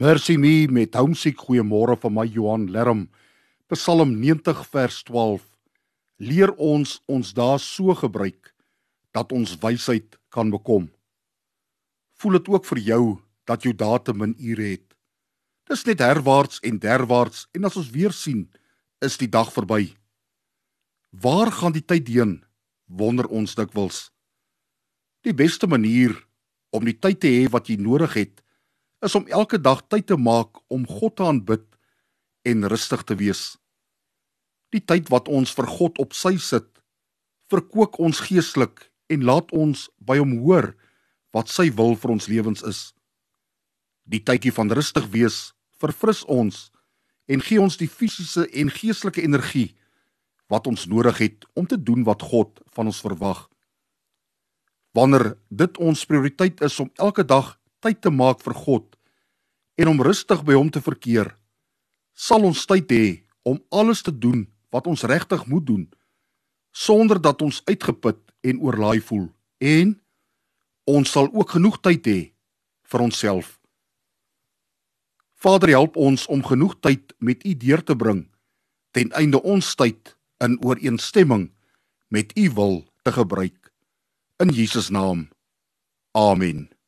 Mercy me met homesick goeiemôre van my Johan Lerm. Psalm 90 vers 12. Leer ons ons dae so gebruik dat ons wysheid kan bekom. Voel dit ook vir jou dat jou dae te min ure het? Dis net herwaarts en derwaarts en as ons weer sien, is die dag verby. Waar gaan die tyd heen? Wonder ons dikwels. Die beste manier om die tyd te hê wat jy nodig het, is om elke dag tyd te maak om God te aanbid en rustig te wees. Die tyd wat ons vir God op sy sit, verkoop ons geestelik en laat ons by hom hoor wat sy wil vir ons lewens is. Die tydjie van rustig wees verfris ons en gee ons die fisiese en geestelike energie wat ons nodig het om te doen wat God van ons verwag. Wanneer dit ons prioriteit is om elke dag tyd te maak vir God en om rustig by hom te verkeer, sal ons tyd hê om alles te doen wat ons regtig moet doen sonder dat ons uitgeput en oorlaai voel en ons sal ook genoeg tyd hê vir onsself. Vader help ons om genoeg tyd met U deur te bring ten einde ons tyd in ooreenstemming met U wil te gebruik in Jesus naam. Amen.